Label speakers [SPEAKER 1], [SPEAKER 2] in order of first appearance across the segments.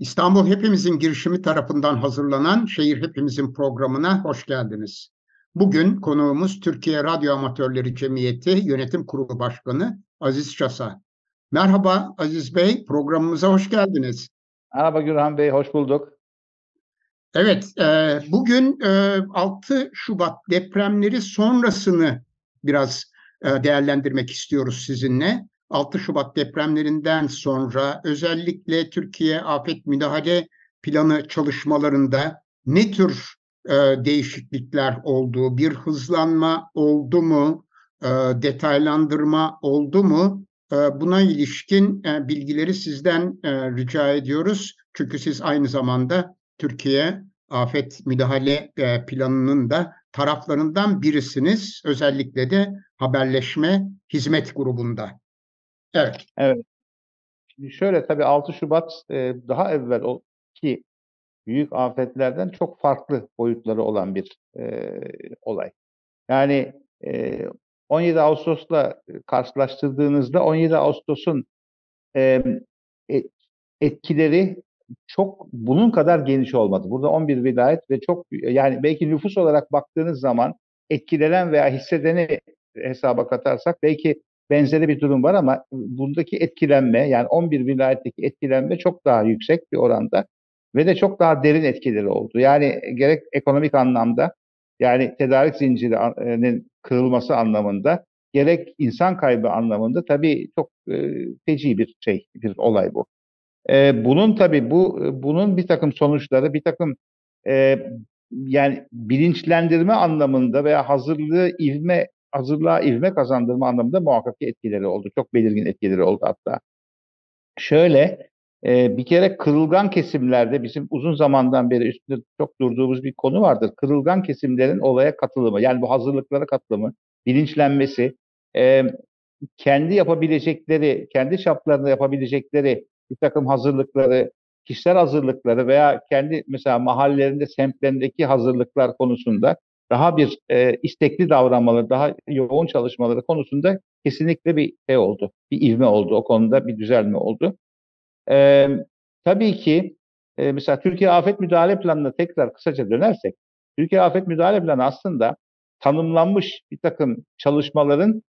[SPEAKER 1] İstanbul Hepimizin girişimi tarafından hazırlanan Şehir Hepimizin programına hoş geldiniz. Bugün konuğumuz Türkiye Radyo Amatörleri Cemiyeti Yönetim Kurulu Başkanı Aziz Çasa. Merhaba Aziz Bey, programımıza hoş geldiniz.
[SPEAKER 2] Merhaba Gürhan Bey, hoş bulduk.
[SPEAKER 1] Evet, e, bugün e, 6 Şubat depremleri sonrasını biraz e, değerlendirmek istiyoruz sizinle. 6 Şubat depremlerinden sonra özellikle Türkiye Afet Müdahale Planı çalışmalarında ne tür e, değişiklikler oldu? Bir hızlanma oldu mu? E, detaylandırma oldu mu? E, buna ilişkin e, bilgileri sizden e, rica ediyoruz. Çünkü siz aynı zamanda Türkiye Afet Müdahale e, Planı'nın da taraflarından birisiniz. Özellikle de haberleşme hizmet grubunda.
[SPEAKER 2] Evet. Evet. Şimdi şöyle tabii 6 Şubat e, daha evvel o ki büyük afetlerden çok farklı boyutları olan bir e, olay. Yani e, 17 Ağustos'la karşılaştırdığınızda 17 Ağustos'un e, etkileri çok bunun kadar geniş olmadı. Burada 11 vilayet ve çok yani belki nüfus olarak baktığınız zaman etkilenen veya hissedeni hesaba katarsak belki benzeri bir durum var ama bundaki etkilenme yani 11 vilayetteki etkilenme çok daha yüksek bir oranda ve de çok daha derin etkileri oldu. Yani gerek ekonomik anlamda yani tedarik zincirinin kırılması anlamında gerek insan kaybı anlamında tabii çok e, feci bir şey, bir olay bu. E, bunun tabii bu bunun bir takım sonuçları, bir takım e, yani bilinçlendirme anlamında veya hazırlığı ivme hazırlığa ivme kazandırma anlamında muhakkak etkileri oldu. Çok belirgin etkileri oldu hatta. Şöyle e, bir kere kırılgan kesimlerde bizim uzun zamandan beri üstünde çok durduğumuz bir konu vardır. Kırılgan kesimlerin olaya katılımı yani bu hazırlıklara katılımı, bilinçlenmesi, e, kendi yapabilecekleri, kendi çaplarında yapabilecekleri bir takım hazırlıkları, kişisel hazırlıkları veya kendi mesela mahallelerinde, semtlerindeki hazırlıklar konusunda daha bir e, istekli davranmaları, daha yoğun çalışmaları konusunda kesinlikle bir şey oldu. Bir ivme oldu. O konuda bir düzelme oldu. E, tabii ki e, mesela Türkiye Afet Müdahale Planı'na tekrar kısaca dönersek, Türkiye Afet Müdahale Planı aslında tanımlanmış bir takım çalışmaların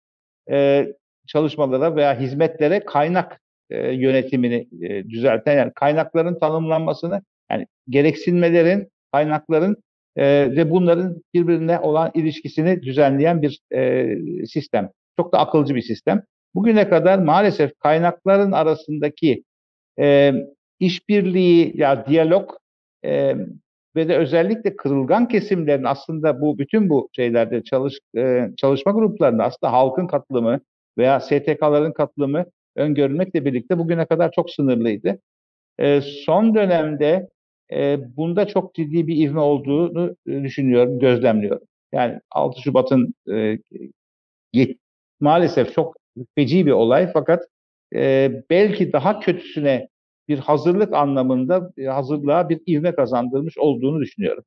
[SPEAKER 2] e, çalışmalara veya hizmetlere kaynak e, yönetimini e, düzelten yani kaynakların tanımlanmasını yani gereksinmelerin, kaynakların e, ve bunların birbirine olan ilişkisini düzenleyen bir e, sistem. Çok da akılcı bir sistem. Bugüne kadar maalesef kaynakların arasındaki e, işbirliği ya diyalog e, ve de özellikle kırılgan kesimlerin aslında bu bütün bu şeylerde çalış e, çalışma gruplarında aslında halkın katılımı veya STK'ların katılımı öngörülmekle birlikte bugüne kadar çok sınırlıydı. E, son dönemde e, bunda çok ciddi bir ivme olduğunu e, düşünüyorum, gözlemliyorum. Yani 6 Şubat'ın e, maalesef çok feci bir olay fakat e, belki daha kötüsüne bir hazırlık anlamında e, hazırlığa bir ivme kazandırmış olduğunu düşünüyorum.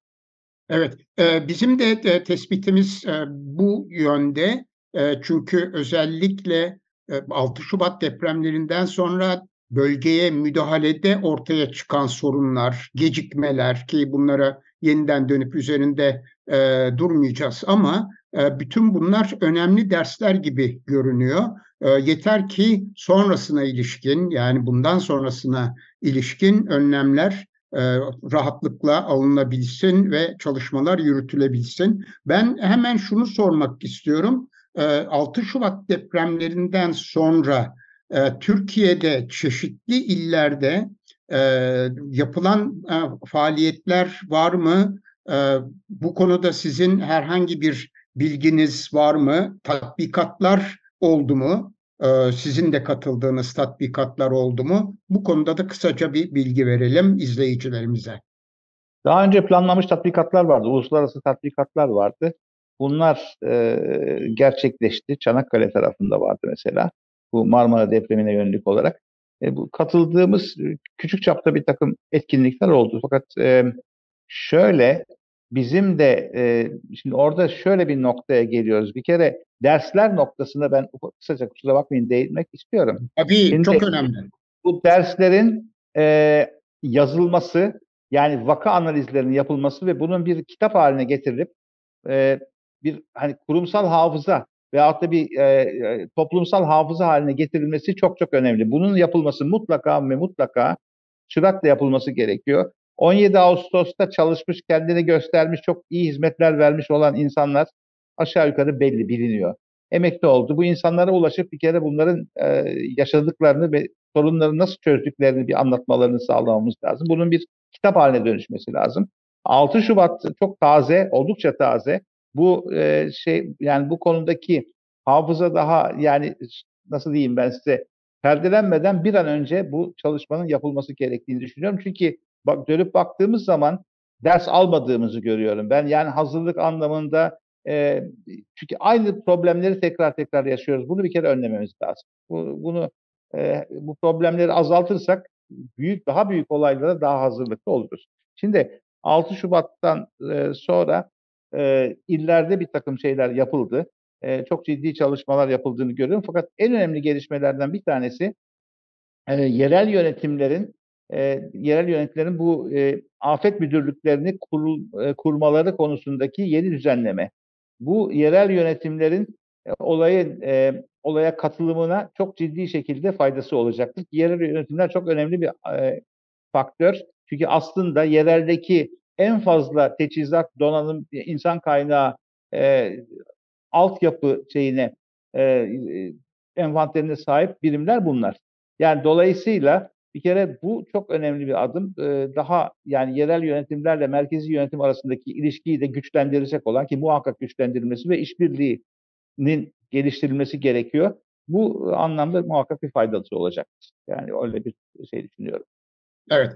[SPEAKER 1] Evet, e, bizim de e, tespitimiz e, bu yönde. E, çünkü özellikle 6 e, Şubat depremlerinden sonra bölgeye müdahalede ortaya çıkan sorunlar, gecikmeler ki bunlara yeniden dönüp üzerinde e, durmayacağız ama e, bütün bunlar önemli dersler gibi görünüyor. E, yeter ki sonrasına ilişkin yani bundan sonrasına ilişkin önlemler e, rahatlıkla alınabilsin ve çalışmalar yürütülebilsin. Ben hemen şunu sormak istiyorum. 6 e, Şubat depremlerinden sonra e, Türkiye'de çeşitli illerde e, yapılan e, faaliyetler var mı? E, bu konuda sizin herhangi bir bilginiz var mı? Tatbikatlar oldu mu? Sizin de katıldığınız tatbikatlar oldu mu? Bu konuda da kısaca bir bilgi verelim izleyicilerimize.
[SPEAKER 2] Daha önce planlanmış tatbikatlar vardı, uluslararası tatbikatlar vardı. Bunlar e, gerçekleşti. Çanakkale tarafında vardı mesela bu Marmara depremine yönelik olarak. E, bu katıldığımız e, küçük çapta bir takım etkinlikler oldu. Fakat e, şöyle bizim de e, şimdi orada şöyle bir noktaya geliyoruz. Bir kere dersler noktasında ben kısaca kusura bakmayın değinmek istiyorum.
[SPEAKER 1] Tabii şimdi, çok önemli.
[SPEAKER 2] Bu derslerin e, yazılması yani vaka analizlerinin yapılması ve bunun bir kitap haline getirilip e, bir hani kurumsal hafıza veyahut da bir e, e, toplumsal hafıza haline getirilmesi çok çok önemli. Bunun yapılması mutlaka ve mutlaka çırakla yapılması gerekiyor. 17 Ağustos'ta çalışmış, kendini göstermiş, çok iyi hizmetler vermiş olan insanlar aşağı yukarı belli, biliniyor. Emekli oldu. Bu insanlara ulaşıp bir kere bunların e, yaşadıklarını ve sorunları nasıl çözdüklerini bir anlatmalarını sağlamamız lazım. Bunun bir kitap haline dönüşmesi lazım. 6 Şubat çok taze, oldukça taze. Bu e, şey yani bu konudaki hafıza daha yani nasıl diyeyim ben size perdelenmeden bir an önce bu çalışmanın yapılması gerektiğini düşünüyorum. Çünkü bak dönüp baktığımız zaman ders almadığımızı görüyorum. Ben yani hazırlık anlamında e, çünkü aynı problemleri tekrar tekrar yaşıyoruz. Bunu bir kere önlememiz lazım. Bu, bunu e, bu problemleri azaltırsak büyük daha büyük olaylara daha hazırlıklı oluruz. Şimdi 6 Şubat'tan e, sonra e, illerde bir takım şeyler yapıldı. E, çok ciddi çalışmalar yapıldığını görüyorum. Fakat en önemli gelişmelerden bir tanesi e, yerel yönetimlerin e, yerel yönetimlerin bu e, afet müdürlüklerini kurul, e, kurmaları konusundaki yeni düzenleme. Bu yerel yönetimlerin e, olayı e, olaya katılımına çok ciddi şekilde faydası olacaktır. Yerel yönetimler çok önemli bir e, faktör. Çünkü aslında yereldeki en fazla teçhizat, donanım, insan kaynağı, e, altyapı şeyine, e, envanterine sahip birimler bunlar. Yani dolayısıyla bir kere bu çok önemli bir adım. Ee, daha yani yerel yönetimlerle merkezi yönetim arasındaki ilişkiyi de güçlendirecek olan ki muhakkak güçlendirilmesi ve işbirliğinin geliştirilmesi gerekiyor. Bu anlamda muhakkak bir faydası olacaktır. Yani öyle bir şey düşünüyorum.
[SPEAKER 1] Evet,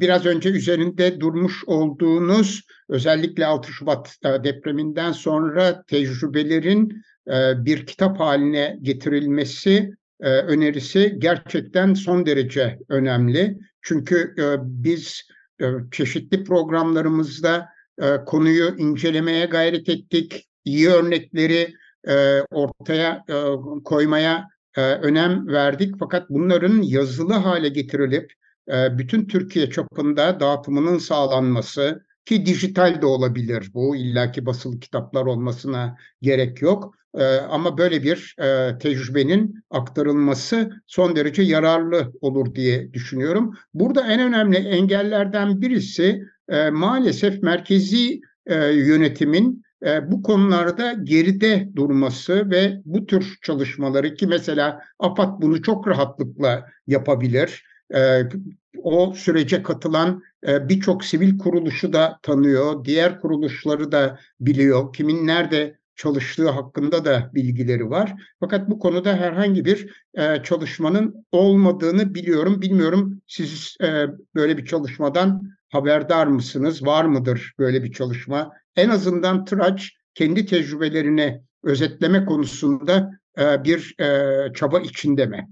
[SPEAKER 1] biraz önce üzerinde durmuş olduğunuz özellikle 6 Şubat depreminden sonra tecrübelerin bir kitap haline getirilmesi önerisi gerçekten son derece önemli. Çünkü biz çeşitli programlarımızda konuyu incelemeye gayret ettik, iyi örnekleri ortaya koymaya önem verdik. Fakat bunların yazılı hale getirilip bütün Türkiye çapında dağıtımının sağlanması ki dijital de olabilir bu illaki basılı kitaplar olmasına gerek yok ama böyle bir tecrübenin aktarılması son derece yararlı olur diye düşünüyorum. Burada en önemli engellerden birisi maalesef merkezi yönetimin bu konularda geride durması ve bu tür çalışmaları ki mesela AFAD bunu çok rahatlıkla yapabilir e, o sürece katılan e, birçok sivil kuruluşu da tanıyor, diğer kuruluşları da biliyor, kimin nerede çalıştığı hakkında da bilgileri var. Fakat bu konuda herhangi bir e, çalışmanın olmadığını biliyorum. Bilmiyorum siz e, böyle bir çalışmadan haberdar mısınız? Var mıdır böyle bir çalışma? En azından Tıraç kendi tecrübelerini özetleme konusunda e, bir çaba içinde mi?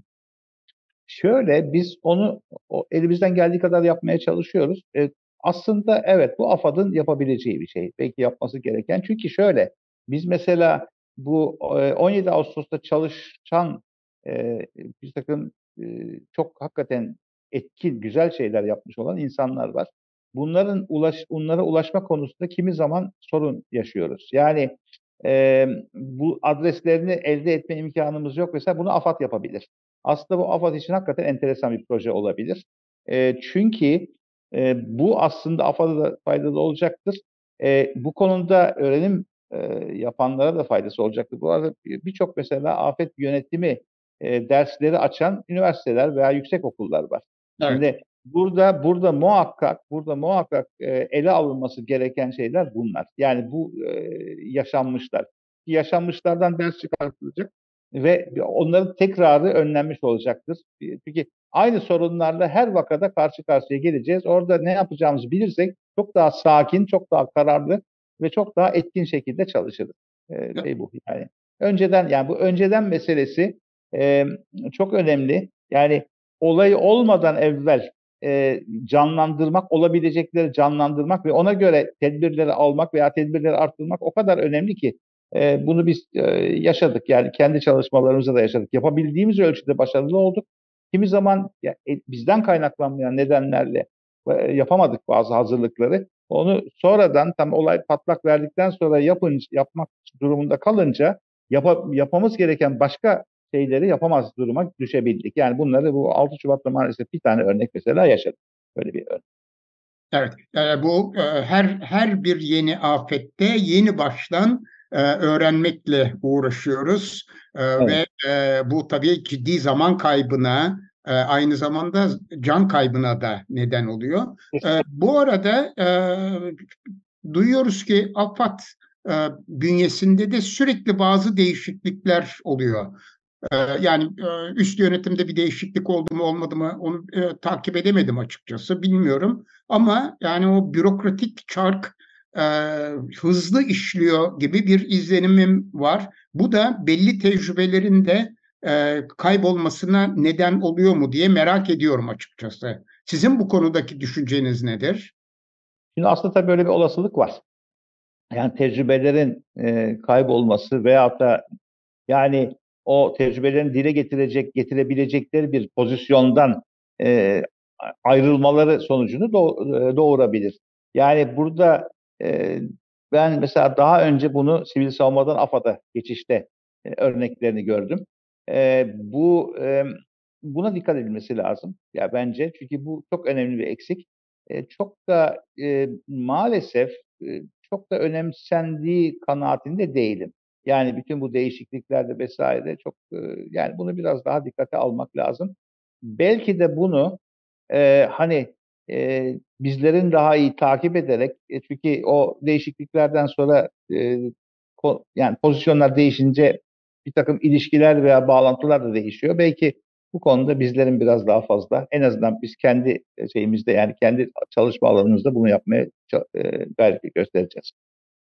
[SPEAKER 2] Şöyle biz onu o, elimizden geldiği kadar yapmaya çalışıyoruz. E, aslında evet bu AFAD'ın yapabileceği bir şey. Belki yapması gereken. Çünkü şöyle biz mesela bu e, 17 Ağustos'ta çalışan e, bir takım e, çok hakikaten etkin, güzel şeyler yapmış olan insanlar var. Bunların ulaş, bunlara ulaşma konusunda kimi zaman sorun yaşıyoruz. Yani e, bu adreslerini elde etme imkanımız yok. Mesela bunu AFAD yapabilir. Aslında bu AFAD için hakikaten enteresan bir proje olabilir. E, çünkü e, bu aslında AFAD'a da faydalı olacaktır. E, bu konuda öğrenim e, yapanlara da faydası olacaktır. Bu arada birçok mesela afet yönetimi e, dersleri açan üniversiteler veya yüksek okullar var. Evet. Şimdi burada burada muhakkak burada muhakkak e, ele alınması gereken şeyler bunlar. Yani bu e, yaşanmışlar. Yaşanmışlardan ders çıkartılacak ve onların tekrarı önlenmiş olacaktır. Çünkü aynı sorunlarla her vakada karşı karşıya geleceğiz. Orada ne yapacağımızı bilirsek çok daha sakin, çok daha kararlı ve çok daha etkin şekilde çalışırız. Ee, şey bu yani. Önceden yani bu önceden meselesi e, çok önemli. Yani olay olmadan evvel e, canlandırmak, olabilecekleri canlandırmak ve ona göre tedbirleri almak veya tedbirleri arttırmak o kadar önemli ki e, bunu biz e, yaşadık. Yani kendi çalışmalarımızda da yaşadık. Yapabildiğimiz ölçüde başarılı olduk. Kimi zaman e, bizden kaynaklanmayan nedenlerle e, yapamadık bazı hazırlıkları. Onu sonradan tam olay patlak verdikten sonra yapın, yapmak durumunda kalınca yap, yapmamız gereken başka şeyleri yapamaz duruma düşebildik. Yani bunları bu 6 Şubat'ta maalesef bir tane örnek mesela yaşadık. Böyle bir örnek.
[SPEAKER 1] Evet, e, bu her her bir yeni afette yeni baştan e, öğrenmekle uğraşıyoruz e,
[SPEAKER 2] Evet.
[SPEAKER 1] ve e, bu tabii ciddi zaman kaybına, e, aynı zamanda can kaybına da neden oluyor. E, bu arada e, duyuyoruz ki AFAD e, bünyesinde de sürekli bazı değişiklikler oluyor. E, yani e, üst yönetimde bir değişiklik oldu mu olmadı mı onu e, takip edemedim açıkçası bilmiyorum. Ama yani o bürokratik çark e, hızlı işliyor gibi bir izlenimim var. Bu da belli tecrübelerin de e, kaybolmasına neden oluyor mu diye merak ediyorum açıkçası. Sizin bu konudaki düşünceniz nedir?
[SPEAKER 2] Şimdi aslında tabii böyle bir olasılık var. Yani tecrübelerin e, kaybolması veyahut da yani o tecrübelerini dile getirecek, getirebilecekleri bir pozisyondan e, ayrılmaları sonucunu doğurabilir. Yani burada ben mesela daha önce bunu sivil savunmadan AFAD'a geçişte örneklerini gördüm. Bu buna dikkat edilmesi lazım. Ya bence çünkü bu çok önemli bir eksik. Çok da maalesef çok da önemsendiği kanaatinde değilim. Yani bütün bu değişikliklerde vesaire çok yani bunu biraz daha dikkate almak lazım. Belki de bunu e, hani e, bizlerin daha iyi takip ederek e, çünkü o değişikliklerden sonra e, ko, yani pozisyonlar değişince bir takım ilişkiler veya bağlantılar da değişiyor. Belki bu konuda bizlerin biraz daha fazla en azından biz kendi şeyimizde yani kendi çalışma alanımızda bunu yapmaya e, gayret göstereceğiz.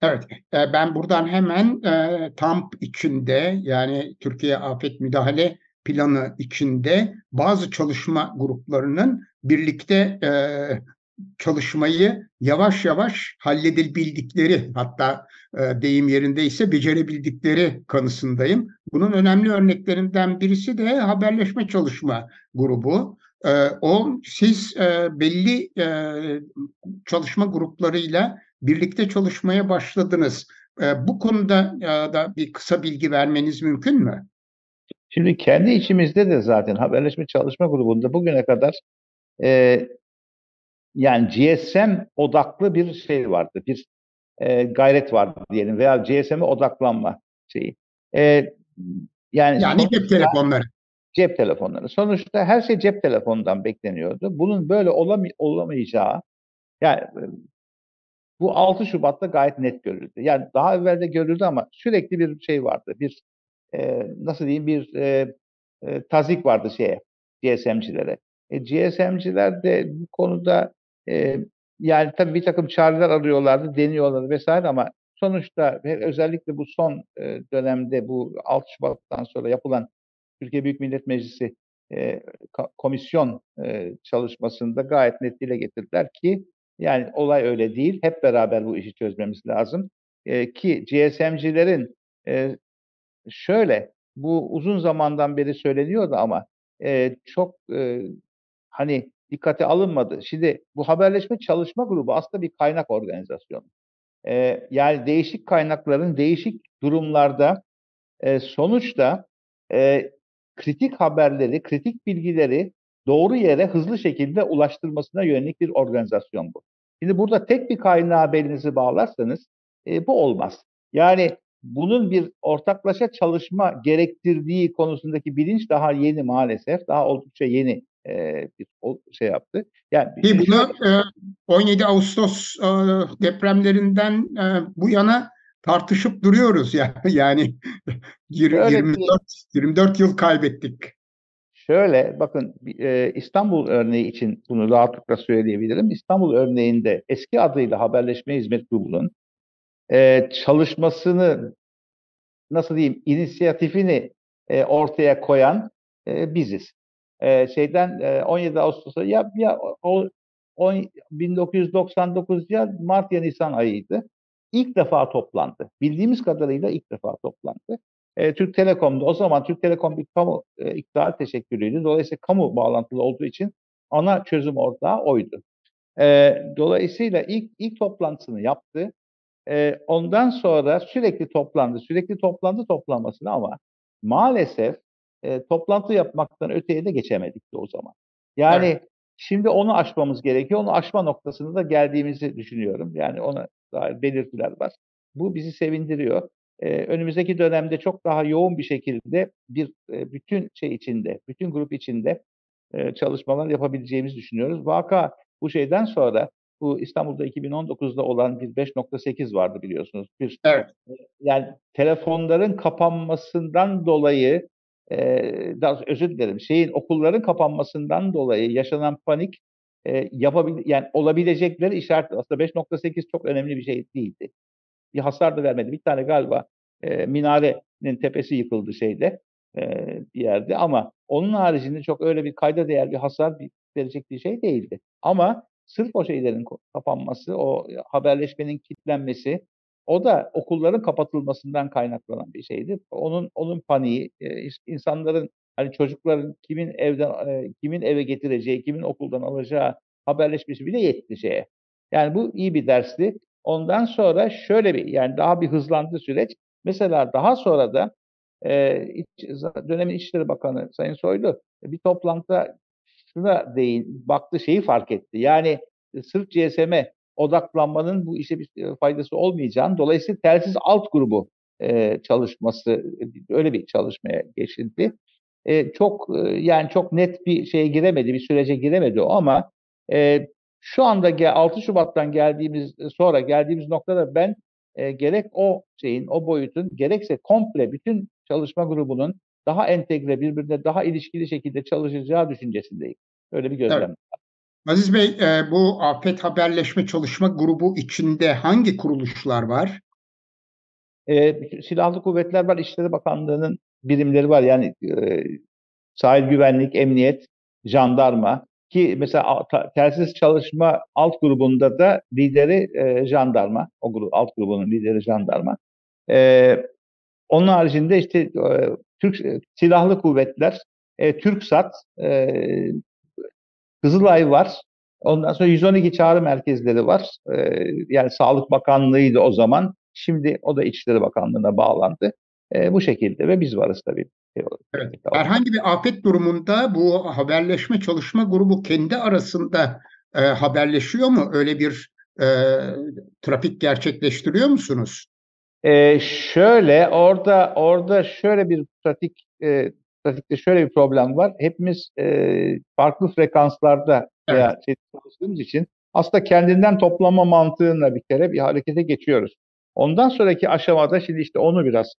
[SPEAKER 1] Evet, e, ben buradan hemen e, TAMP içinde yani Türkiye Afet Müdahale Planı içinde bazı çalışma gruplarının birlikte e, çalışmayı yavaş yavaş halledebildikleri hatta e, deyim yerindeyse becerebildikleri kanısındayım. Bunun önemli örneklerinden birisi de haberleşme çalışma grubu. E, o siz e, belli e, çalışma gruplarıyla birlikte çalışmaya başladınız. E, bu konuda e, da bir kısa bilgi vermeniz mümkün mü?
[SPEAKER 2] Şimdi kendi içimizde de zaten haberleşme çalışma grubunda bugüne kadar e, yani GSM odaklı bir şey vardı, bir e, gayret vardı diyelim veya GSM'e odaklanma şeyi. E,
[SPEAKER 1] yani yani cep telefonları.
[SPEAKER 2] Cep telefonları. Sonuçta her şey cep telefonundan bekleniyordu. Bunun böyle olamay olamayacağı, yani bu 6 Şubat'ta gayet net görüldü. Yani daha evvel de görüldü ama sürekli bir şey vardı. Bir e, nasıl diyeyim bir e, e, tazik vardı şeye GSM'cilere. E, GSM'ciler de bu konuda yani tabii bir takım çareler arıyorlardı, deniyorlardı vesaire ama sonuçta özellikle bu son dönemde bu 6 Şubat'tan sonra yapılan Türkiye Büyük Millet Meclisi komisyon çalışmasında gayet net dile getirdiler ki yani olay öyle değil. Hep beraber bu işi çözmemiz lazım. Ki GSM'cilerin e, şöyle bu uzun zamandan beri söyleniyordu ama çok hani dikkate alınmadı. Şimdi bu haberleşme çalışma grubu aslında bir kaynak organizasyonu. E, yani değişik kaynakların değişik durumlarda e, sonuçta e, kritik haberleri, kritik bilgileri doğru yere hızlı şekilde ulaştırmasına yönelik bir organizasyon bu. Şimdi burada tek bir kaynağa belinizi bağlarsanız e, bu olmaz. Yani bunun bir ortaklaşa çalışma gerektirdiği konusundaki bilinç daha yeni maalesef. Daha oldukça yeni e, bir şey yaptı.
[SPEAKER 1] Yani Ki bunu e, 17 Ağustos e, depremlerinden e, bu yana tartışıp duruyoruz ya. Yani 20, 24 24 yıl kaybettik.
[SPEAKER 2] Şöyle bakın e, İstanbul örneği için bunu rahatlıkla söyleyebilirim. İstanbul örneğinde eski adıyla Haberleşme Hizmet Grubu'nun e, çalışmasını nasıl diyeyim inisiyatifini e, ortaya koyan e, biziz. E, şeyden e, 17 Ağustos'a ya, ya o, o 1999 ya Mart ya Nisan ayıydı. İlk defa toplandı. Bildiğimiz kadarıyla ilk defa toplandı. E, Türk Telekom'da o zaman Türk Telekom bir kamu e, iktidar teşekkürüydü. Dolayısıyla kamu bağlantılı olduğu için ana çözüm ortağı oydu. E, dolayısıyla ilk ilk toplantısını yaptı. E, ondan sonra sürekli toplandı, sürekli toplandı toplanmasını ama maalesef e, toplantı yapmaktan öteye de geçemedik de o zaman. Yani evet. şimdi onu aşmamız gerekiyor. Onu aşma noktasında da geldiğimizi düşünüyorum. Yani ona dair belirtiler var. Bu bizi sevindiriyor. Ee, önümüzdeki dönemde çok daha yoğun bir şekilde bir e, bütün şey içinde, bütün grup içinde e, çalışmalar yapabileceğimizi düşünüyoruz. Vaka bu şeyden sonra bu İstanbul'da 2019'da olan bir 5.8 vardı biliyorsunuz. Bir,
[SPEAKER 1] evet.
[SPEAKER 2] Yani telefonların kapanmasından dolayı e, daha özür dilerim şeyin okulların kapanmasından dolayı yaşanan panik e, yapabil yani olabilecekleri işaret aslında 5.8 çok önemli bir şey değildi. Bir hasar da vermedi. Bir tane galiba e, minarenin tepesi yıkıldı şeyde e, bir yerde ama onun haricinde çok öyle bir kayda değer bir hasar verecek bir şey değildi. Ama sırf o şeylerin kapanması, o haberleşmenin kilitlenmesi, o da okulların kapatılmasından kaynaklanan bir şeydi. Onun onun paniği, e, insanların hani çocukların kimin evden e, kimin eve getireceği, kimin okuldan alacağı haberleşmesi bile yetti şeye. Yani bu iyi bir dersti. Ondan sonra şöyle bir yani daha bir hızlandı süreç. Mesela daha sonra da e, iç, dönemin İçişleri Bakanı Sayın Soylu bir toplantıda şuna değin, baktı şeyi fark etti. Yani e, sırf GSM'e odaklanmanın bu işe bir e, faydası olmayacağını, dolayısıyla telsiz alt grubu e, çalışması, öyle bir çalışmaya geçildi. E, çok e, yani çok net bir şeye giremedi, bir sürece giremedi o ama e, şu anda 6 Şubat'tan geldiğimiz sonra geldiğimiz noktada ben e, gerek o şeyin, o boyutun gerekse komple bütün çalışma grubunun daha entegre, birbirine daha ilişkili şekilde çalışacağı düşüncesindeyim. Öyle bir gözlem. Evet.
[SPEAKER 1] Aziz Bey, e, bu afet haberleşme çalışma grubu içinde hangi kuruluşlar var?
[SPEAKER 2] E, Silahlı Kuvvetler var, İçişleri Bakanlığı'nın birimleri var. Yani e, sahil güvenlik, emniyet, jandarma ki mesela telsiz çalışma alt grubunda da lideri jandarma. O grup, alt grubunun lideri jandarma. Onun haricinde işte Türk Silahlı Kuvvetler, TürkSat, Kızılay var. Ondan sonra 112 çağrı merkezleri var. E, yani Sağlık Bakanlığı'ydı o zaman. Şimdi o da İçişleri Bakanlığı'na bağlandı. E, bu şekilde ve biz varız tabii.
[SPEAKER 1] Evet. Herhangi bir afet durumunda bu haberleşme çalışma grubu kendi arasında e, haberleşiyor mu? Öyle bir e, trafik gerçekleştiriyor musunuz?
[SPEAKER 2] E, şöyle orada orada şöyle bir pratik e, trafikte şöyle bir problem var. Hepimiz e, farklı frekanslarda veya evet. çalıştığımız için aslında kendinden toplama mantığına bir kere bir harekete geçiyoruz. Ondan sonraki aşamada şimdi işte onu biraz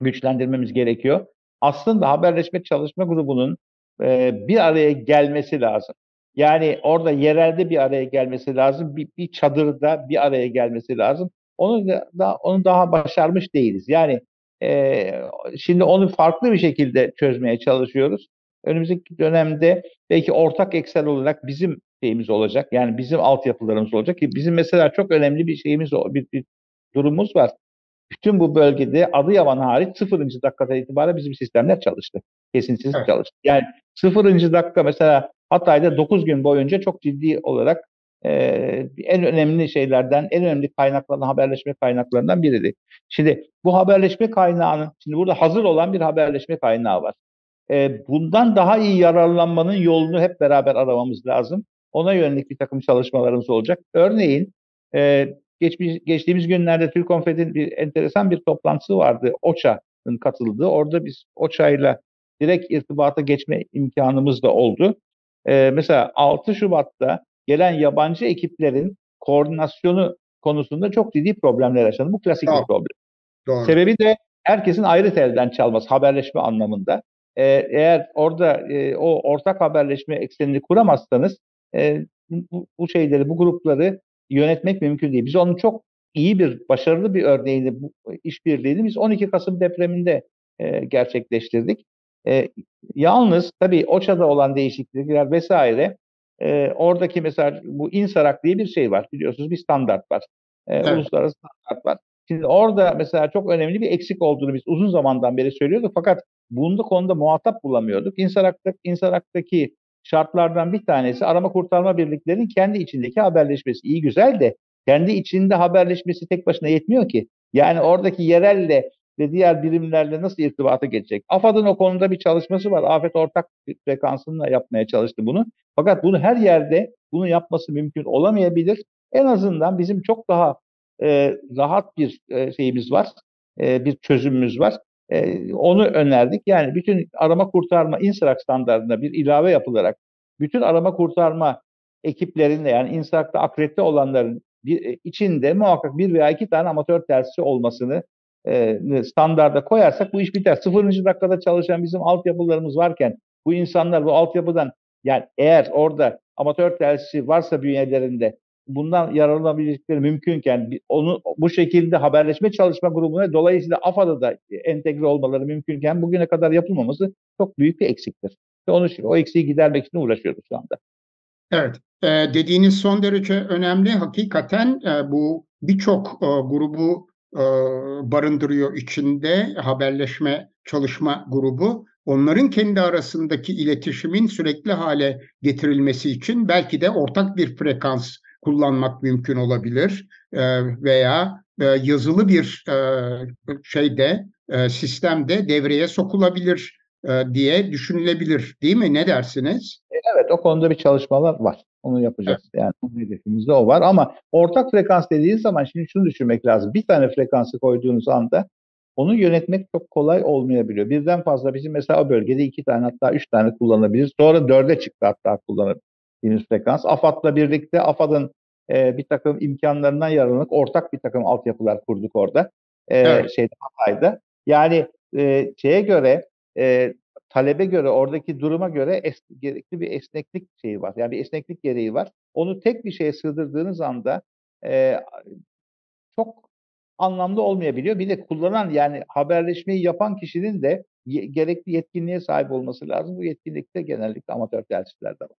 [SPEAKER 2] güçlendirmemiz gerekiyor. Aslında haberleşme çalışma grubunun e, bir araya gelmesi lazım. Yani orada yerelde bir araya gelmesi lazım. Bir, bir çadırda bir araya gelmesi lazım. Onu da onu daha başarmış değiliz. Yani e, şimdi onu farklı bir şekilde çözmeye çalışıyoruz. Önümüzdeki dönemde belki ortak eksel olarak bizim şeyimiz olacak. Yani bizim altyapılarımız olacak ki bizim mesela çok önemli bir şeyimiz bir, bir durumumuz var. Bütün bu bölgede Adıyaman hariç sıfırıncı dakikada itibaren bizim sistemler çalıştı. Kesintisiz evet. çalıştı. Yani sıfırıncı dakika mesela Hatay'da 9 gün boyunca çok ciddi olarak en önemli şeylerden, en önemli kaynaklardan, haberleşme kaynaklarından biridir. Şimdi bu haberleşme kaynağını, şimdi burada hazır olan bir haberleşme kaynağı var. Bundan daha iyi yararlanmanın yolunu hep beraber aramamız lazım. Ona yönelik bir takım çalışmalarımız olacak. Örneğin geçmiş, geçtiğimiz günlerde Türk Konfet'in bir enteresan bir toplantısı vardı. OÇA'nın katıldığı. Orada biz OÇA'yla direkt irtibata geçme imkanımız da oldu. E, mesela 6 Şubat'ta gelen yabancı ekiplerin koordinasyonu konusunda çok ciddi problemler yaşandı. Bu klasik Doğru. bir problem. Doğru. Sebebi de herkesin ayrı telden çalması haberleşme anlamında. Ee, eğer orada e, o ortak haberleşme eksenini kuramazsanız e, bu, bu şeyleri, bu grupları yönetmek mümkün değil. Biz onun çok iyi bir, başarılı bir örneğini, bu işbirliğini biz 12 Kasım depreminde e, gerçekleştirdik. E, yalnız tabii OÇA'da olan değişiklikler vesaire e, oradaki mesela bu INSARAK diye bir şey var biliyorsunuz bir standart var. E, evet. Uluslararası standart var. Şimdi orada mesela çok önemli bir eksik olduğunu biz uzun zamandan beri söylüyorduk fakat bunda konuda muhatap bulamıyorduk. İnsarak'ta, İnsarak'taki şartlardan bir tanesi arama kurtarma birliklerinin kendi içindeki haberleşmesi. İyi güzel de kendi içinde haberleşmesi tek başına yetmiyor ki. Yani oradaki yerelle ve diğer birimlerle nasıl irtibata geçecek? AFAD'ın o konuda bir çalışması var. Afet ortak frekansınla yapmaya çalıştı bunu. Fakat bunu her yerde bunu yapması mümkün olamayabilir. En azından bizim çok daha e, rahat bir e, şeyimiz var, e, bir çözümümüz var. E, onu önerdik. Yani bütün arama kurtarma INSRAC standartına bir ilave yapılarak bütün arama kurtarma ekiplerinde yani INSRAC'ta akredite olanların bir, e, içinde muhakkak bir veya iki tane amatör tersçi olmasını e, standarda koyarsak bu iş biter. Sıfırıncı dakikada çalışan bizim altyapılarımız varken bu insanlar bu altyapıdan yani eğer orada amatör tersçi varsa bünyelerinde bundan yararlanabilecekleri mümkünken onu bu şekilde haberleşme çalışma grubuna dolayısıyla AFAD'a da entegre olmaları mümkünken bugüne kadar yapılmaması çok büyük bir eksiktir. Ve onu o eksiği gidermek için uğraşıyoruz şu anda.
[SPEAKER 1] Evet, e, dediğiniz son derece önemli. Hakikaten e, bu birçok e, grubu barındırıyor içinde haberleşme çalışma grubu. Onların kendi arasındaki iletişimin sürekli hale getirilmesi için belki de ortak bir frekans kullanmak mümkün olabilir veya yazılı bir şeyde sistemde devreye sokulabilir diye düşünülebilir değil mi? Ne dersiniz?
[SPEAKER 2] Evet o konuda bir çalışmalar var. Onu yapacağız. Evet. Yani hedefimizde o var ama ortak frekans dediğiniz zaman şimdi şunu düşünmek lazım. Bir tane frekansı koyduğunuz anda onu yönetmek çok kolay olmayabiliyor. Birden fazla bizim mesela o bölgede iki tane hatta üç tane kullanabiliriz. Sonra dörde çıktı hatta kullanabiliriz frekans. AFAD'la birlikte AFAD'ın e, bir takım imkanlarından yararlanıp ortak bir takım altyapılar kurduk orada. E, evet. Şeyde Hatay'da. Yani e, şeye göre e, talebe göre, oradaki duruma göre es, gerekli bir esneklik şeyi var. Yani bir esneklik gereği var. Onu tek bir şeye sığdırdığınız anda e, çok anlamlı olmayabiliyor. Bir de kullanan yani haberleşmeyi yapan kişinin de ye, gerekli yetkinliğe sahip olması lazım. Bu yetkinlikte genellikle amatör tercihlerde var.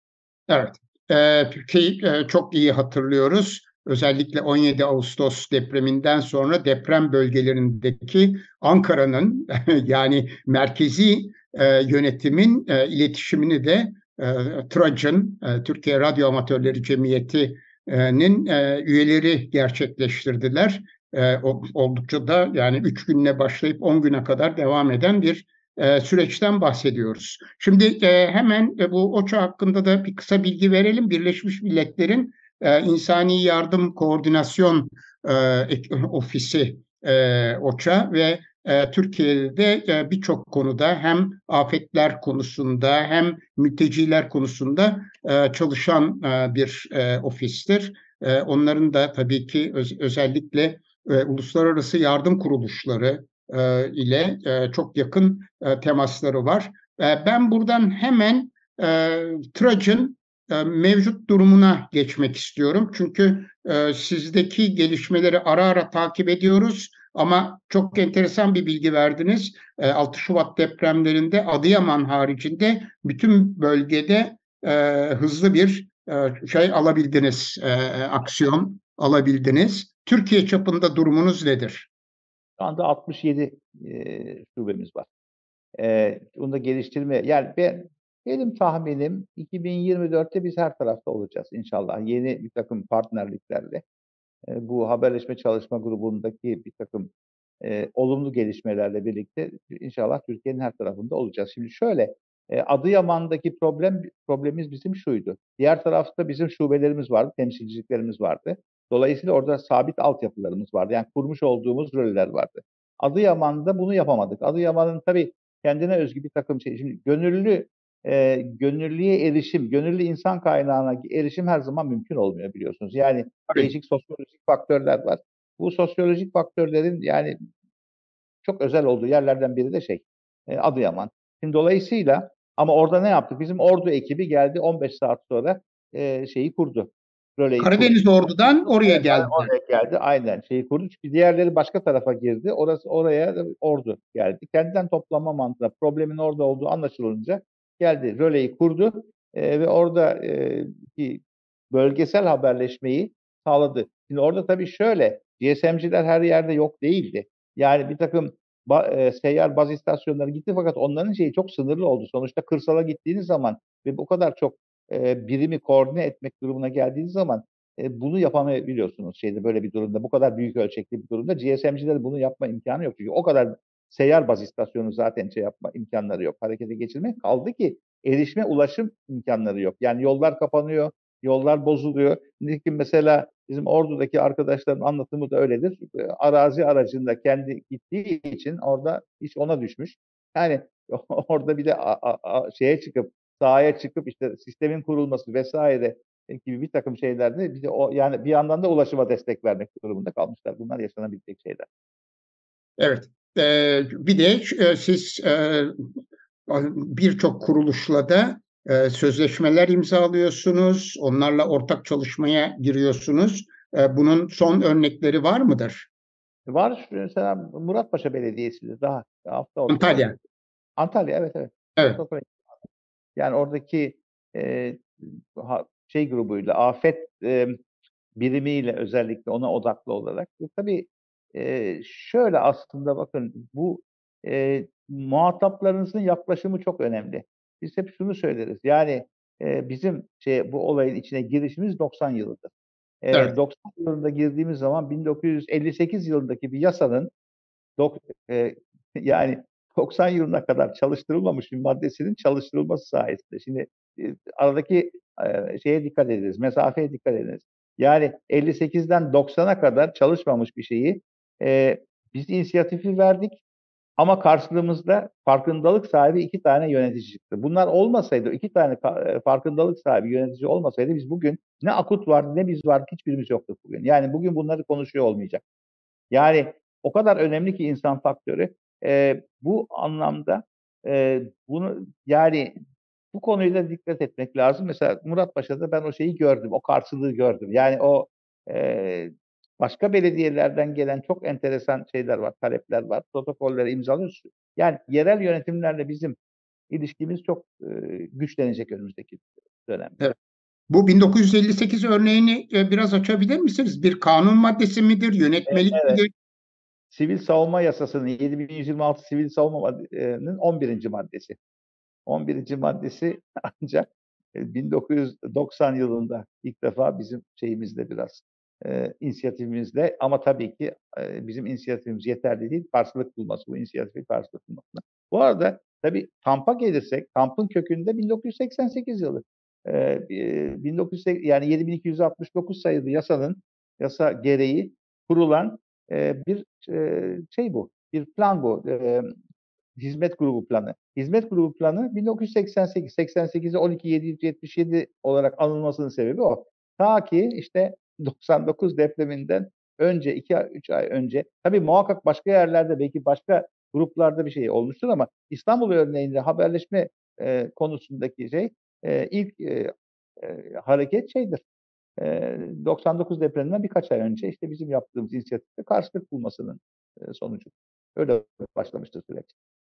[SPEAKER 1] Evet. Ee, e, çok iyi hatırlıyoruz. Özellikle 17 Ağustos depreminden sonra deprem bölgelerindeki Ankara'nın yani merkezi e, yönetimin e, iletişimini de e, TRAC'ın, e, Türkiye Radyo Amatörleri Cemiyeti'nin e, üyeleri gerçekleştirdiler. E, oldukça da yani 3 günle başlayıp 10 güne kadar devam eden bir e, süreçten bahsediyoruz. Şimdi e, hemen e, bu OÇA hakkında da bir kısa bilgi verelim. Birleşmiş Milletler'in e, İnsani Yardım Koordinasyon e, Ofisi e, OÇA ve e, Türkiye'de e, birçok konuda hem afetler konusunda hem mülteciler konusunda e, çalışan e, bir e, ofistir. E, onların da tabii ki öz, özellikle uluslararası yardım kuruluşları ile çok yakın temasları var. Ben buradan hemen e, mevcut durumuna geçmek istiyorum. Çünkü sizdeki gelişmeleri ara ara takip ediyoruz. Ama çok enteresan bir bilgi verdiniz. 6 e, Şubat depremlerinde Adıyaman haricinde bütün bölgede hızlı bir şey alabildiniz, aksiyon alabildiniz. Türkiye çapında durumunuz nedir?
[SPEAKER 2] Şu anda 67 şubemiz var. E, bunu da geliştirme, yani ben benim tahminim 2024'te biz her tarafta olacağız inşallah. Yeni bir takım partnerliklerle bu haberleşme çalışma grubundaki bir takım e, olumlu gelişmelerle birlikte inşallah Türkiye'nin her tarafında olacağız. Şimdi şöyle e, Adıyaman'daki problem problemimiz bizim şuydu. Diğer tarafta bizim şubelerimiz vardı, temsilciliklerimiz vardı. Dolayısıyla orada sabit altyapılarımız vardı. Yani kurmuş olduğumuz roller vardı. Adıyaman'da bunu yapamadık. Adıyaman'ın tabii kendine özgü bir takım şey. Şimdi gönüllü e, gönüllüye erişim, gönüllü insan kaynağına erişim her zaman mümkün olmuyor biliyorsunuz. Yani Tabii. değişik sosyolojik faktörler var. Bu sosyolojik faktörlerin yani çok özel olduğu yerlerden biri de şey e, Adıyaman. Şimdi dolayısıyla ama orada ne yaptık? Bizim ordu ekibi geldi 15 saat sonra e, şeyi kurdu.
[SPEAKER 1] Röleyi Karadeniz kurdu. ordudan oraya evet, geldi.
[SPEAKER 2] Oraya geldi aynen şeyi kurdu. Çünkü diğerleri başka tarafa girdi. Orası oraya ordu geldi. Kendinden toplama mantığı problemin orada olduğu anlaşılınca geldi, röleyi kurdu e, ve orada e, ki bölgesel haberleşmeyi sağladı. Şimdi orada tabii şöyle, GSM'ciler her yerde yok değildi. Yani bir takım ba, e, seyyar baz istasyonları gitti fakat onların şeyi çok sınırlı oldu. Sonuçta kırsala gittiğiniz zaman ve bu kadar çok e, birimi koordine etmek durumuna geldiğiniz zaman e, bunu yapamayabiliyorsunuz şeyde böyle bir durumda. Bu kadar büyük ölçekli bir durumda GSM'ciler bunu yapma imkanı yok. Çünkü o kadar seyyar baz istasyonu zaten şey yapma imkanları yok. Harekete geçirmek kaldı ki erişme ulaşım imkanları yok. Yani yollar kapanıyor, yollar bozuluyor. Nitekim mesela bizim Ordu'daki arkadaşların anlatımı da öyledir. Arazi aracında kendi gittiği için orada iş ona düşmüş. Yani orada bir de a, a, a, şeye çıkıp sahaya çıkıp işte sistemin kurulması vesaire gibi bir takım şeylerde bir de o yani bir yandan da ulaşıma destek vermek durumunda kalmışlar. Bunlar yaşanabilecek şeyler.
[SPEAKER 1] Evet. Ee, bir de e, siz e, birçok kuruluşla da e, sözleşmeler imzalıyorsunuz. Onlarla ortak çalışmaya giriyorsunuz. E, bunun son örnekleri var mıdır?
[SPEAKER 2] Var. Mesela Muratpaşa Belediyesi'de daha hafta
[SPEAKER 1] oldu. Antalya.
[SPEAKER 2] Antalya evet evet.
[SPEAKER 1] Evet.
[SPEAKER 2] Yani oradaki e, şey grubuyla, afet e, birimiyle özellikle ona odaklı olarak. Tabii e, şöyle aslında bakın bu e, muhataplarınızın yaklaşımı çok önemli. Biz hep şunu söyleriz. Yani e, bizim şey bu olayın içine girişimiz 90 yılıdır. E, evet. 90 yılında girdiğimiz zaman 1958 yılındaki bir yasanın dok, e, yani 90 yılına kadar çalıştırılmamış bir maddesinin çalıştırılması sayesinde. Şimdi e, aradaki e, şeye dikkat ediniz, mesafeye dikkat ediniz. Yani 58'den 90'a kadar çalışmamış bir şeyi e, biz inisiyatifi verdik ama karşılığımızda farkındalık sahibi iki tane yönetici çıktı. Bunlar olmasaydı, iki tane farkındalık sahibi yönetici olmasaydı biz bugün ne akut vardı ne biz vardık hiçbirimiz yoktuk bugün. Yani bugün bunları konuşuyor olmayacak. Yani o kadar önemli ki insan faktörü. E, bu anlamda e, bunu yani bu konuyla dikkat etmek lazım. Mesela Muratpaşa'da ben o şeyi gördüm, o karşılığı gördüm. Yani o e, başka belediyelerden gelen çok enteresan şeyler var, talepler var, protokolleri imzalıyoruz. Yani yerel yönetimlerle bizim ilişkimiz çok e, güçlenecek önümüzdeki dönemde.
[SPEAKER 1] Evet. Bu 1958 örneğini e, biraz açabilir misiniz? Bir kanun maddesi midir, yönetmelik evet. midir?
[SPEAKER 2] Sivil Savunma Yasası'nın 7126 Sivil Savunma'nın 11. maddesi. 11. maddesi ancak 1990 yılında ilk defa bizim şeyimizde biraz e, inisiyatifimizle ama tabii ki e, bizim inisiyatifimiz yeterli değil. Karşılık bulması, bu inisiyatifi karşılık bulmasına. Bu arada tabii kampa gelirsek, kampın kökünde 1988 yılı. E, 1980, yani 7269 sayılı yasanın yasa gereği kurulan e, bir e, şey bu. Bir plan bu. E, hizmet grubu planı. Hizmet grubu planı 1988, 88'e 12 777 olarak anılmasının sebebi o. Ta ki işte 99 depreminden önce 2-3 ay önce tabii muhakkak başka yerlerde belki başka gruplarda bir şey olmuştur ama İstanbul örneğinde haberleşme e, konusundaki şey e, ilk e, e, hareket şeydir. E, 99 depreminden birkaç ay önce işte bizim yaptığımız inisiyatifte karşılık bulmasının e, sonucu. Öyle başlamıştır süreç.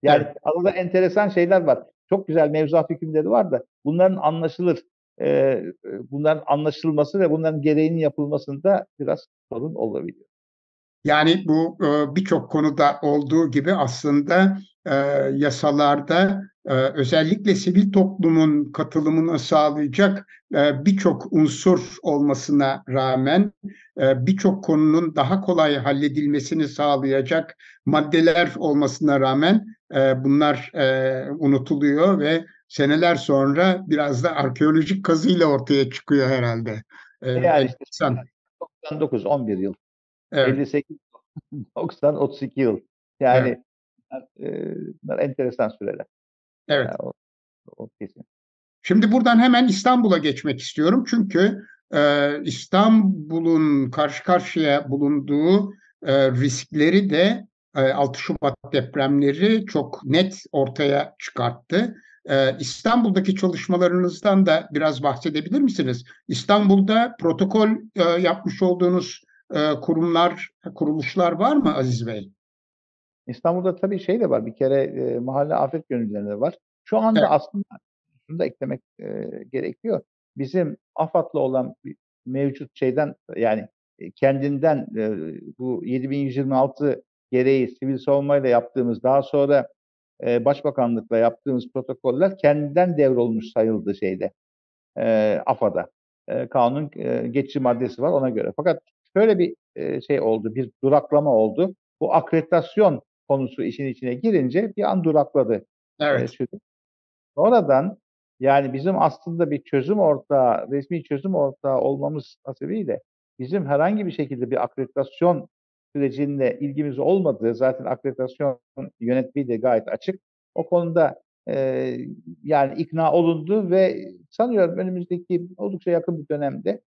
[SPEAKER 2] Yani evet. arada enteresan şeyler var. Çok güzel mevzuat hükümleri var da bunların anlaşılır e, bunların anlaşılması ve bunların gereğinin yapılmasında biraz sorun olabiliyor.
[SPEAKER 1] Yani bu e, birçok konuda olduğu gibi aslında e, yasalarda e, özellikle sivil toplumun katılımını sağlayacak e, birçok unsur olmasına rağmen e, birçok konunun daha kolay halledilmesini sağlayacak maddeler olmasına rağmen e, bunlar e, unutuluyor ve seneler sonra biraz da arkeolojik kazıyla ortaya çıkıyor herhalde.
[SPEAKER 2] Ee, yani işte 99 11 yıl. Evet. 58 90 32 yıl. Yani evet. e, enteresan süreler.
[SPEAKER 1] Evet. Yani o, o kesin. Şimdi buradan hemen İstanbul'a geçmek istiyorum. Çünkü e, İstanbul'un karşı karşıya bulunduğu e, riskleri de e, 6 Şubat depremleri çok net ortaya çıkarttı. Ee, İstanbul'daki çalışmalarınızdan da biraz bahsedebilir misiniz? İstanbul'da protokol e, yapmış olduğunuz e, kurumlar, kuruluşlar var mı Aziz Bey?
[SPEAKER 2] İstanbul'da tabii şey de var. Bir kere e, mahalle afet gönüllüleri var. Şu anda evet. aslında şunu da eklemek e, gerekiyor. Bizim AFAD'la olan mevcut şeyden yani kendinden e, bu 7126 gereği sivil savunmayla yaptığımız daha sonra e, Başbakanlıkla yaptığımız protokoller kendinden devrolmuş sayıldı şeyde e, AFA'da. E, kanunun e, geçici maddesi var ona göre. Fakat şöyle bir e, şey oldu, bir duraklama oldu. Bu akreditasyon konusu işin içine girince bir an durakladı.
[SPEAKER 1] Evet.
[SPEAKER 2] E, Sonradan yani bizim aslında bir çözüm ortağı, resmi çözüm ortağı olmamız hasebiyle bizim herhangi bir şekilde bir akreditasyon sürecinde ilgimiz olmadığı zaten akreditasyon yönetmeliği de gayet açık. O konuda e, yani ikna olundu ve sanıyorum önümüzdeki oldukça yakın bir dönemde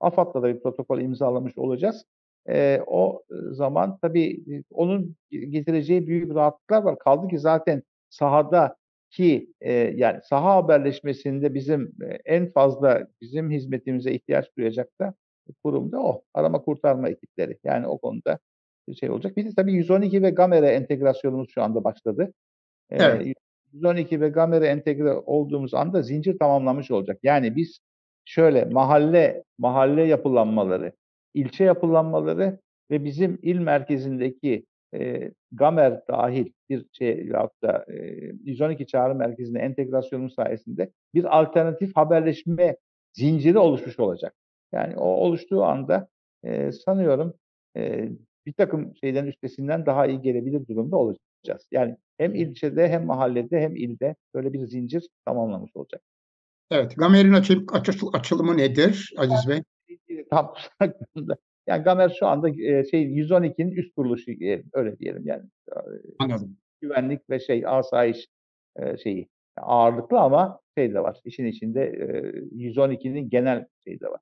[SPEAKER 2] AFAD'la da bir protokol imzalamış olacağız. E, o zaman tabii onun getireceği büyük rahatlıklar var. Kaldı ki zaten sahada ki e, yani saha haberleşmesinde bizim e, en fazla bizim hizmetimize ihtiyaç duyacak da kurumda o. Arama kurtarma ekipleri. Yani o konuda şey olacak. Bir de tabii 112 ve Gamera entegrasyonumuz şu anda başladı. Evet. E, 112 ve Gamera entegre olduğumuz anda zincir tamamlamış olacak. Yani biz şöyle mahalle mahalle yapılanmaları, ilçe yapılanmaları ve bizim il merkezindeki e, Gamer dahil bir şey da e, 112 çağrı merkezine entegrasyonun sayesinde bir alternatif haberleşme zinciri oluşmuş olacak. Yani o oluştuğu anda e, sanıyorum e, bir takım şeylerin üstesinden daha iyi gelebilir durumda olacağız. Yani hem ilçede hem mahallede hem ilde böyle bir zincir tamamlamış olacak.
[SPEAKER 1] Evet, Gamer'in açıl, açıl, açılımı nedir Aziz Bey?
[SPEAKER 2] Tam yani Gamer şu anda e, şey 112'nin üst kuruluşu öyle diyelim yani.
[SPEAKER 1] Anladım.
[SPEAKER 2] Güvenlik ve şey asayiş e, şeyi ağırlıklı ama şey de var. İşin içinde e, 112'nin genel şeyi de var.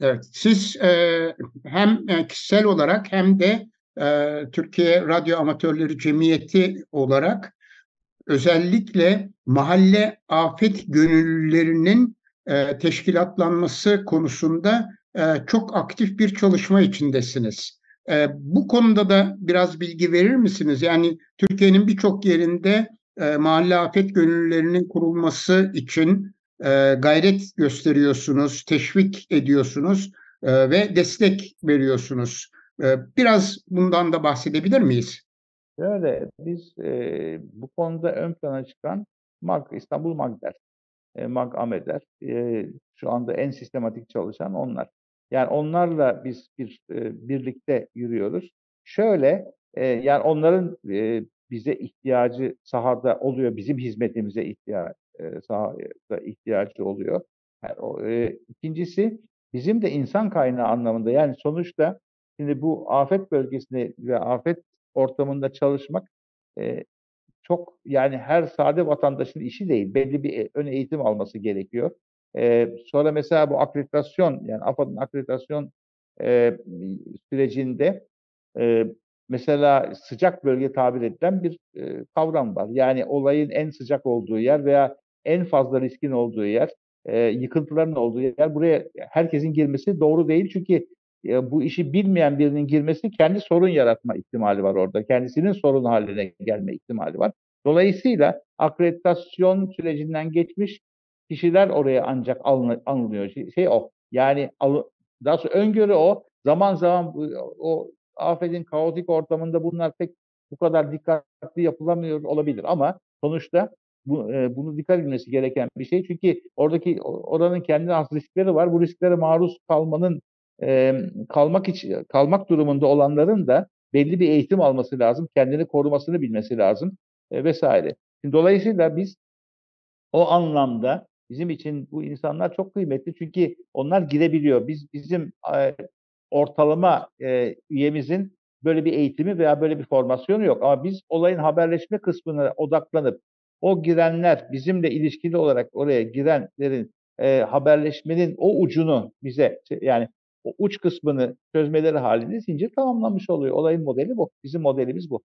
[SPEAKER 1] Evet, siz e, hem e, kişisel olarak hem de e, Türkiye Radyo Amatörleri Cemiyeti olarak özellikle mahalle afet gönüllülerinin e, teşkilatlanması konusunda e, çok aktif bir çalışma içindesiniz. E, bu konuda da biraz bilgi verir misiniz? Yani Türkiye'nin birçok yerinde e, mahalle afet gönüllülerinin kurulması için e, gayret gösteriyorsunuz, teşvik ediyorsunuz e, ve destek veriyorsunuz. E, biraz bundan da bahsedebilir miyiz?
[SPEAKER 2] Şöyle, biz e, bu konuda ön plana çıkan MAG, İstanbul MAGDER, e, MAG AMEDER, e, şu anda en sistematik çalışan onlar. Yani onlarla biz bir e, birlikte yürüyoruz. Şöyle, yani onların bize ihtiyacı sahada oluyor, bizim hizmetimize ihtiyaç e, sahada ihtiyacı oluyor. Yani o, e, ikincisi bizim de insan kaynağı anlamında yani sonuçta şimdi bu afet bölgesinde ve afet ortamında çalışmak e, çok yani her sade vatandaşın işi değil. Belli bir ön eğitim alması gerekiyor. E, sonra mesela bu akreditasyon yani AFAD'ın akreditasyon e, sürecinde e, mesela sıcak bölge tabir edilen bir e, kavram var. Yani olayın en sıcak olduğu yer veya en fazla riskin olduğu yer, e, yıkıntıların olduğu yer. Buraya herkesin girmesi doğru değil çünkü e, bu işi bilmeyen birinin girmesi kendi sorun yaratma ihtimali var orada. Kendisinin sorun haline gelme ihtimali var. Dolayısıyla akreditasyon sürecinden geçmiş kişiler oraya ancak alınıyor. Şey, şey o. Yani daha sonra öngörü o. Zaman zaman o afetin kaotik ortamında bunlar pek bu kadar dikkatli yapılamıyor olabilir ama sonuçta bu, e, bunu dikkat edilmesi gereken bir şey. Çünkü oradaki oranın kendi has riskleri var. Bu risklere maruz kalmanın e, kalmak için kalmak durumunda olanların da belli bir eğitim alması lazım. Kendini korumasını bilmesi lazım e, vesaire. Şimdi, dolayısıyla biz o anlamda bizim için bu insanlar çok kıymetli çünkü onlar girebiliyor. Biz bizim e, ortalama e, üyemizin böyle bir eğitimi veya böyle bir formasyonu yok. Ama biz olayın haberleşme kısmına odaklanıp o girenler bizimle ilişkili olarak oraya girenlerin e, haberleşmenin o ucunu bize yani o uç kısmını çözmeleri halinde zincir tamamlamış oluyor. Olayın modeli bu. Bizim modelimiz bu.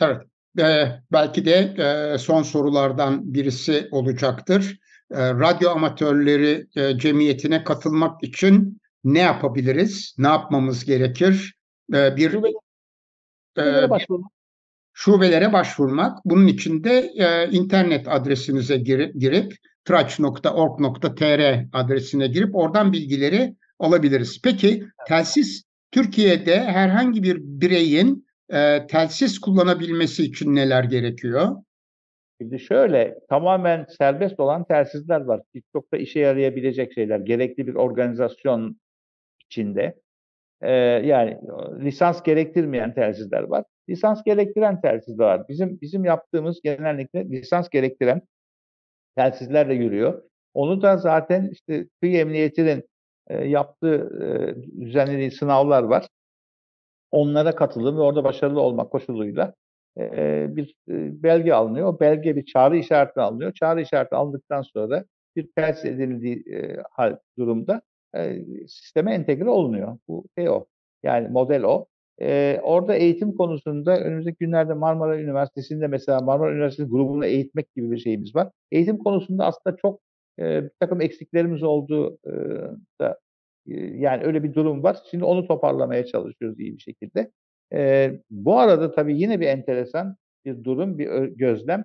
[SPEAKER 1] Evet. Ee, belki de e, son sorulardan birisi olacaktır. E, radyo amatörleri e, cemiyetine katılmak için ne yapabiliriz? Ne yapmamız gerekir? E, bir
[SPEAKER 2] Şubelere başvurmak.
[SPEAKER 1] Şubelere başvurmak. Bunun için de e, internet adresinize girip, girip traç.org.tr adresine girip oradan bilgileri alabiliriz. Peki telsiz Türkiye'de herhangi bir bireyin e, telsiz kullanabilmesi için neler gerekiyor?
[SPEAKER 2] Şimdi şöyle tamamen serbest olan telsizler var. TikTok'ta işe yarayabilecek şeyler. Gerekli bir organizasyon içinde. Ee, yani lisans gerektirmeyen telsizler var. Lisans gerektiren telsizler var. Bizim bizim yaptığımız genellikle lisans gerektiren telsizlerle yürüyor. Onu da zaten işte kıyı emniyetinin e, yaptığı e, düzenlediği sınavlar var. Onlara katılım ve orada başarılı olmak koşuluyla e, bir e, belge alınıyor. O belge bir çağrı işareti alınıyor. Çağrı işareti alındıktan sonra bir ters edildiği e, hal durumda e, sisteme entegre olunuyor. Bu şey o. Yani model o. E, orada eğitim konusunda önümüzdeki günlerde Marmara Üniversitesi'nde mesela Marmara Üniversitesi grubunu eğitmek gibi bir şeyimiz var. Eğitim konusunda aslında çok e, bir takım eksiklerimiz olduğu e, da e, yani öyle bir durum var. Şimdi onu toparlamaya çalışıyoruz iyi bir şekilde. E, bu arada tabii yine bir enteresan bir durum, bir gözlem.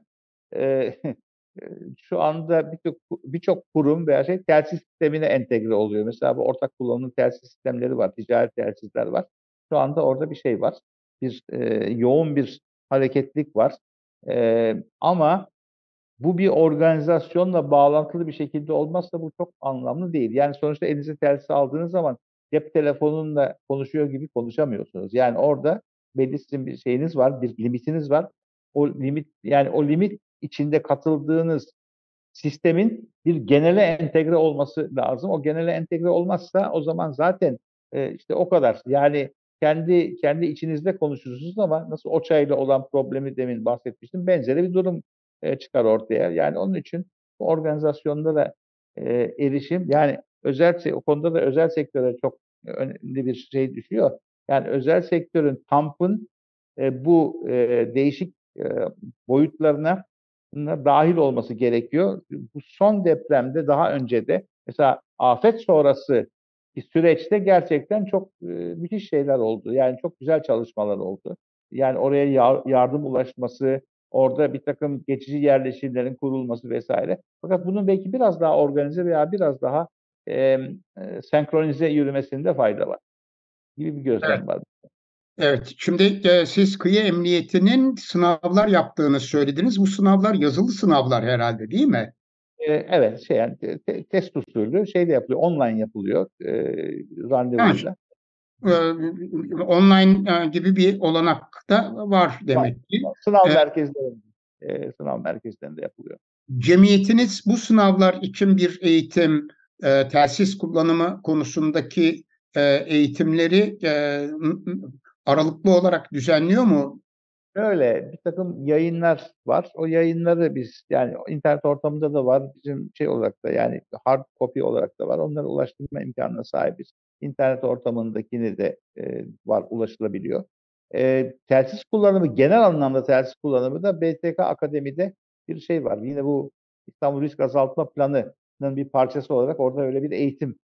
[SPEAKER 2] E, şu anda birçok birçok kurum veya şey telsiz sistemine entegre oluyor. Mesela bu ortak kullanımlı telsiz sistemleri var, ticaret telsizler var. Şu anda orada bir şey var. Bir e, yoğun bir hareketlik var. E, ama bu bir organizasyonla bağlantılı bir şekilde olmazsa bu çok anlamlı değil. Yani sonuçta elinize telsiz aldığınız zaman cep telefonunla konuşuyor gibi konuşamıyorsunuz. Yani orada belli sizin bir şeyiniz var, bir limitiniz var. O limit yani o limit içinde katıldığınız sistemin bir genele entegre olması lazım. O genele entegre olmazsa o zaman zaten e, işte o kadar. Yani kendi kendi içinizde konuşursunuz ama nasıl o çayla olan problemi demin bahsetmiştim. Benzeri bir durum e, çıkar ortaya. Yani onun için bu organizasyonda da e, erişim yani özel o konuda da özel sektöre çok önemli bir şey düşüyor. Yani özel sektörün TAMP'ın e, bu e, değişik e, boyutlarına dahil olması gerekiyor. Bu son depremde daha önce de mesela afet sonrası süreçte gerçekten çok e, müthiş şeyler oldu. Yani çok güzel çalışmalar oldu. Yani oraya yar, yardım ulaşması, orada bir takım geçici yerleşimlerin kurulması vesaire. Fakat bunun belki biraz daha organize veya biraz daha e, e, senkronize yürümesinde fayda var gibi bir gözlem
[SPEAKER 1] evet.
[SPEAKER 2] var.
[SPEAKER 1] Evet, şimdi e, siz kıyı emniyetinin sınavlar yaptığını söylediniz. Bu sınavlar yazılı sınavlar herhalde değil mi?
[SPEAKER 2] E, evet, şey yani te, test usulü şey de yapılıyor, online yapılıyor e, randevuyla.
[SPEAKER 1] E, online gibi bir olanak da var demek ki.
[SPEAKER 2] Sınav merkezlerinde, e, sınav merkezlerinde yapılıyor.
[SPEAKER 1] Cemiyetiniz bu sınavlar için bir eğitim, e, telsiz kullanımı konusundaki e, eğitimleri e, aralıklı olarak düzenliyor mu?
[SPEAKER 2] Öyle bir takım yayınlar var. O yayınları biz yani internet ortamında da var. Bizim şey olarak da yani hard copy olarak da var. Onlara ulaştırma imkanına sahibiz. İnternet ortamındakini de e, var ulaşılabiliyor. E, telsiz kullanımı genel anlamda telsiz kullanımı da BTK Akademi'de bir şey var. Yine bu İstanbul Risk Azaltma Planı'nın bir parçası olarak orada öyle bir eğitim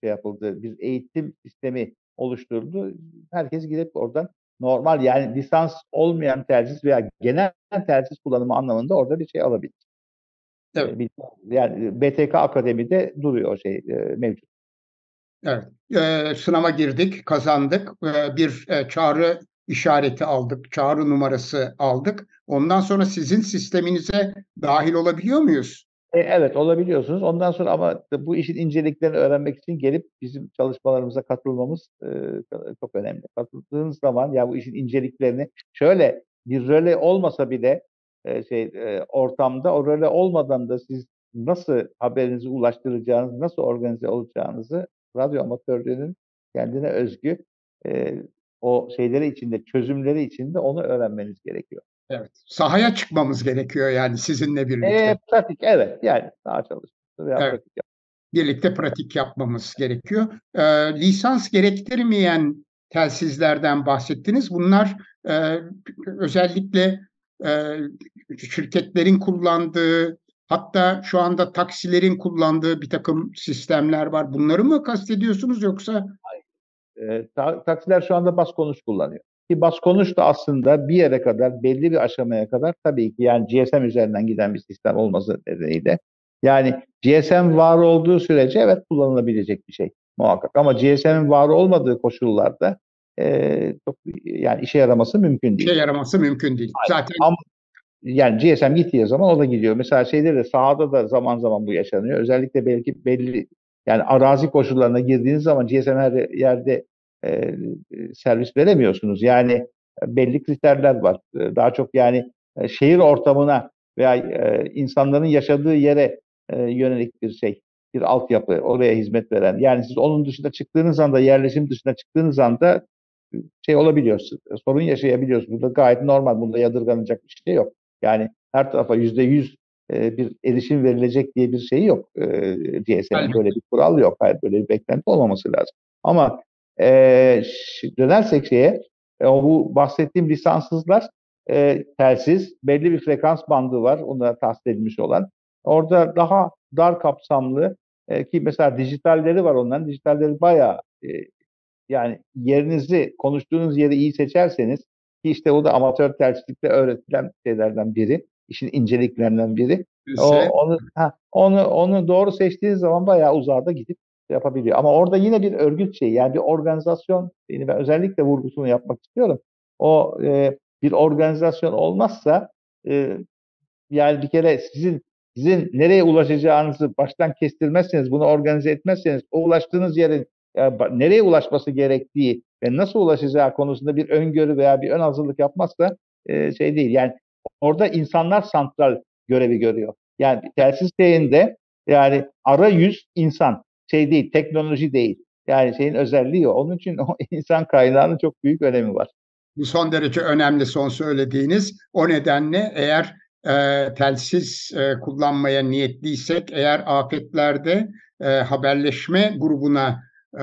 [SPEAKER 2] şey yapıldı. Bir eğitim sistemi oluşturuldu. Herkes gidip oradan normal yani lisans olmayan telsiz veya genel telsiz kullanımı anlamında orada bir şey alabilir. Evet. Yani BTK Akademi'de duruyor şey e, mevcut.
[SPEAKER 1] Evet. Ee, sınava girdik, kazandık. Ee, bir e, çağrı işareti aldık, çağrı numarası aldık. Ondan sonra sizin sisteminize dahil olabiliyor muyuz?
[SPEAKER 2] E, evet olabiliyorsunuz. Ondan sonra ama bu işin inceliklerini öğrenmek için gelip bizim çalışmalarımıza katılmamız e, çok önemli. Katıldığınız zaman ya bu işin inceliklerini şöyle bir röle olmasa bile e, şey e, ortamda o röle olmadan da siz nasıl haberinizi ulaştıracağınız, nasıl organize olacağınızı radyo amatörlerinin kendine özgü e, o şeyleri içinde, çözümleri içinde onu öğrenmeniz gerekiyor.
[SPEAKER 1] Evet. Sahaya çıkmamız gerekiyor yani sizinle birlikte.
[SPEAKER 2] E, pratik evet yani daha çalışması
[SPEAKER 1] veya evet. pratik yap. Birlikte pratik yapmamız gerekiyor. E, lisans gerektirmeyen telsizlerden bahsettiniz. Bunlar e, özellikle e, şirketlerin kullandığı hatta şu anda taksilerin kullandığı bir takım sistemler var. Bunları mı kastediyorsunuz yoksa?
[SPEAKER 2] Hayır. E, ta, taksiler şu anda bas konuş kullanıyor. Ki bas konuş da aslında bir yere kadar, belli bir aşamaya kadar tabii ki yani GSM üzerinden giden bir sistem olması nedeniyle. Yani GSM var olduğu sürece evet kullanılabilecek bir şey muhakkak. Ama GSM'in var olmadığı koşullarda e, çok yani işe yaraması mümkün değil.
[SPEAKER 1] İşe yaraması mümkün değil.
[SPEAKER 2] Aynen.
[SPEAKER 1] Zaten
[SPEAKER 2] Ama yani GSM gittiği zaman o da gidiyor. Mesela şeyde de sahada da zaman zaman bu yaşanıyor. Özellikle belki belli yani arazi koşullarına girdiğiniz zaman GSM her yerde e, servis veremiyorsunuz. Yani belli kriterler var. E, daha çok yani e, şehir ortamına veya e, insanların yaşadığı yere e, yönelik bir şey, bir altyapı, oraya hizmet veren. Yani siz onun dışında çıktığınız anda, yerleşim dışına çıktığınız anda şey olabiliyor, sorun yaşayabiliyorsunuz. Burada gayet normal, bunda yadırganacak bir şey yok. Yani her tarafa yüzde yüz bir erişim verilecek diye bir şey yok. E, GSM'in böyle bir kural yok. Hayır, böyle bir beklenti olmaması lazım. Ama e, dönersek şeye, e, bu bahsettiğim lisanssızlar e, telsiz, belli bir frekans bandı var, onlara tahsis edilmiş olan. Orada daha dar kapsamlı e, ki mesela dijitalleri var onların. Dijitalleri bayağı e, yani yerinizi, konuştuğunuz yeri iyi seçerseniz ki işte o da amatör telsizlikte öğretilen şeylerden biri, işin inceliklerinden biri. O, onu, ha, onu, onu doğru seçtiğiniz zaman bayağı uzağda gidip yapabiliyor. Ama orada yine bir örgüt şeyi, yani bir organizasyon, yani ben özellikle vurgusunu yapmak istiyorum. O e, bir organizasyon olmazsa e, yani bir kere sizin sizin nereye ulaşacağınızı baştan kestirmezseniz, bunu organize etmezseniz, o ulaştığınız yerin ya, nereye ulaşması gerektiği ve nasıl ulaşacağı konusunda bir öngörü veya bir ön hazırlık yapmazsa e, şey değil. Yani orada insanlar santral görevi görüyor. Yani telsiz şeyinde yani ara yüz insan şey değil, teknoloji değil. Yani şeyin özelliği o. Onun için o insan kaynağının çok büyük önemi var.
[SPEAKER 1] Bu son derece önemli son söylediğiniz. O nedenle eğer e, telsiz e, kullanmaya niyetliysek, eğer afetlerde e, haberleşme grubuna e,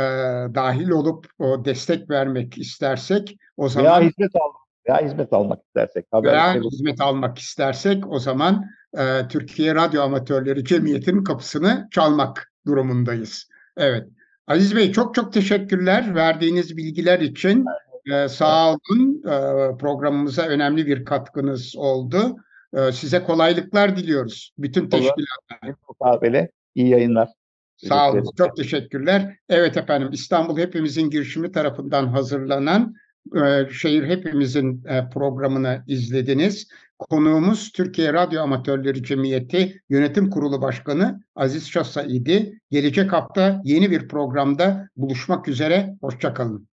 [SPEAKER 1] dahil olup o destek vermek istersek, o zaman
[SPEAKER 2] veya hizmet almak, veya hizmet almak istersek,
[SPEAKER 1] veya hizmet almak istersek, o zaman e, Türkiye Radyo Amatörleri Cemiyeti'nin kapısını çalmak durumundayız. Evet. Aziz Bey çok çok teşekkürler verdiğiniz bilgiler için. Ee, sağ olun. Ee, programımıza önemli bir katkınız oldu. Ee, size kolaylıklar diliyoruz. Bütün teşkilatlara.
[SPEAKER 2] Mukabele. İyi yayınlar.
[SPEAKER 1] Sağ olun. Çok teşekkürler. Evet efendim İstanbul Hepimizin girişimi tarafından hazırlanan Şehir Hepimizin e, programını izlediniz. Konuğumuz Türkiye Radyo Amatörleri Cemiyeti Yönetim Kurulu Başkanı Aziz Şasa idi. Gelecek hafta yeni bir programda buluşmak üzere. Hoşçakalın.